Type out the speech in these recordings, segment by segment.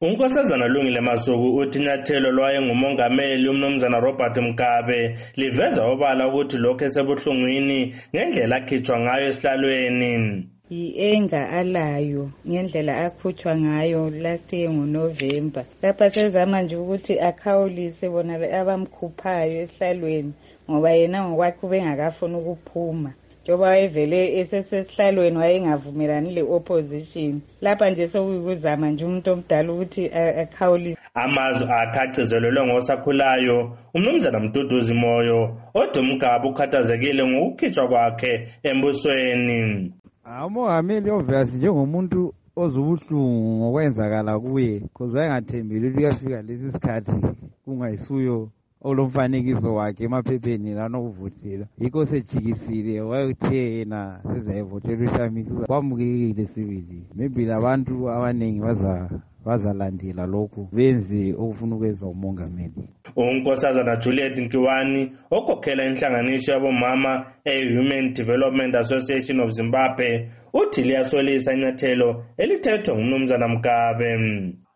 unkosazana lungile masuku uthi inyathelo lwayengumongameli umnumzana robert mgabe liveza obala ukuthi lokhu esebuhlungwini ngendlela akhitshwa ngayo esihlalweni. Yi-enga alayo ngendlela akhutshwa ngayo last year ngonovemba lapha sezama nje ukuthi akhawulise bona abamkhuphayo esihlalweni ngoba yena ngokwakhe ubengakafuni ukuphuma. Njengoba wayevele esesesihlalweni wayengavumelani le-opposition lapha nje sokuyikuzama nje umuntu omdala ukuthi akhawulise. Amazwi akhe agcizelelwe ngosakhulayo. Umnumzana mduduzi moyo odwa umgaba ukhathazekile ngokukhitshwa kwakhe embusweni. Umongameli obvious njengomuntu ozubuhlungu ngokwenzakala kuye. Cause wayengathembeli ukuthi kuyafika lesi sikhathi kungayisuyo. Olomfanekiso wakhe emaphepheni lanokuvotela yikho sejikisile wayethe yena sezayevotela ushamisa kwamukekile sibili. Maybe labantu abaningi bazalandela lokhu benze okufuna ukwenza umongameli. Unkosazana juliet nkiwani okhokhela inhlanganiso yabomama e-human development association of zimbabwe uthi liyasolisa inyathelo elithethwe ngumnumzana mgabe.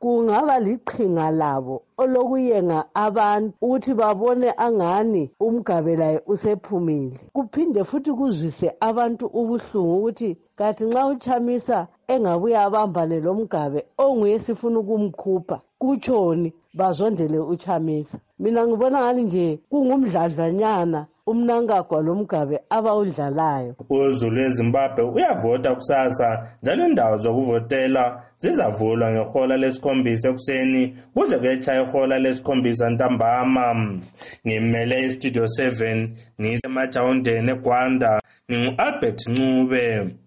Kungaba liqhinga labo olokuyenga abantu ukuthi babone angani umgabe laye usephumile. Kuphinde futhi kuzwise abantu ubuhlungu ukuthi kathi nxa uchamisa engabuye abambane lomgabe onguye sifuna ukumkhupha kutshoni bazondele uchamisa. Mina ngibona ngani nje kungumdladlanyana umnankagwa lomgabe abawudlalayo. Uzulu ezimbabwe uyavota kusasa njalo indawo zokuvotela zizavulwa ngehola lesikhombisa ekuseni kuze kuyetshaya ihola lesikhombisa ntambama. Ngimele istudio 7 ngisemajawundeni egwanda ngingu-albert ncube.